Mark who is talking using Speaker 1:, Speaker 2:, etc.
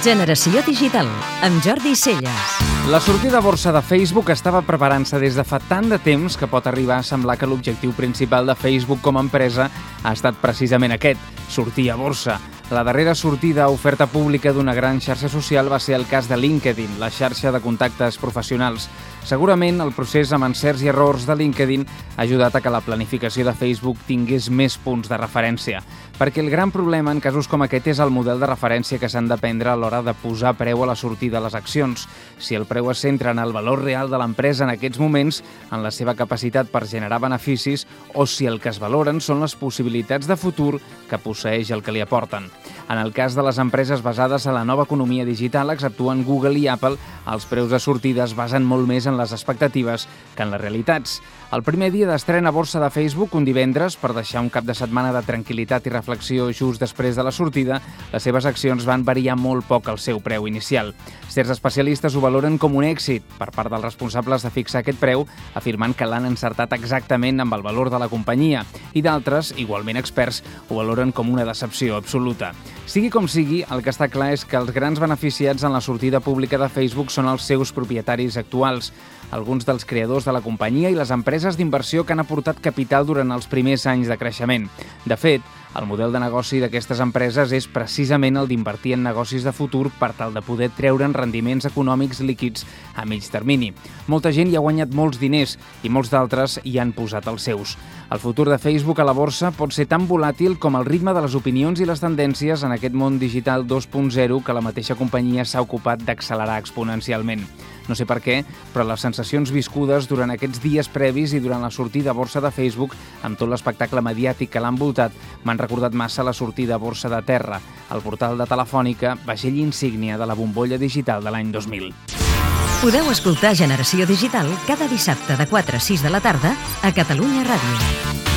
Speaker 1: Generació Digital, amb Jordi Celles.
Speaker 2: La sortida a borsa de Facebook estava preparant-se des de fa tant de temps que pot arribar a semblar que l'objectiu principal de Facebook com a empresa ha estat precisament aquest, sortir a borsa. La darrera sortida a oferta pública d'una gran xarxa social va ser el cas de LinkedIn, la xarxa de contactes professionals. Segurament el procés amb encerts i errors de LinkedIn ha ajudat a que la planificació de Facebook tingués més punts de referència, perquè el gran problema en casos com aquest és el model de referència que s'han de prendre a l'hora de posar preu a la sortida de les accions. Si el preu es centra en el valor real de l'empresa en aquests moments, en la seva capacitat per generar beneficis, o si el que es valoren són les possibilitats de futur que posseix el que li aporten. En el cas de les empreses basades en la nova economia digital, exceptuant Google i Apple, els preus de sortida es basen molt més en les expectatives que en les realitats. El primer dia d'estrena a borsa de Facebook, un divendres, per deixar un cap de setmana de tranquil·litat i reflexió just després de la sortida, les seves accions van variar molt poc el seu preu inicial. Certs especialistes ho valoren com un èxit per part dels responsables de fixar aquest preu, afirmant que l'han encertat exactament amb el valor de la companyia, i d'altres, igualment experts, ho valoren com una decepció absoluta. Sigui com sigui, el que està clar és que els grans beneficiats en la sortida pública de Facebook són els seus propietaris actuals, alguns dels creadors de la companyia i les empreses d'inversió que han aportat capital durant els primers anys de creixement. De fet, el model de negoci d'aquestes empreses és precisament el d'invertir en negocis de futur per tal de poder treure'n rendiments econòmics líquids a mig termini. Molta gent hi ha guanyat molts diners i molts d'altres hi han posat els seus. El futur de Facebook a la borsa pot ser tan volàtil com el ritme de les opinions i les tendències en aquest món digital 2.0 que la mateixa companyia s'ha ocupat d'accelerar exponencialment. No sé per què, però les sensacions viscudes durant aquests dies previs i durant la sortida a borsa de Facebook, amb tot l'espectacle mediàtic que l'ha envoltat, m'han recordat massa la sortida a borsa de Terra, el portal de Telefònica, vaixell insígnia de la bombolla digital de l'any 2000.
Speaker 1: Podeu escoltar Generació Digital cada dissabte de 4 a 6 de la tarda a Catalunya Ràdio.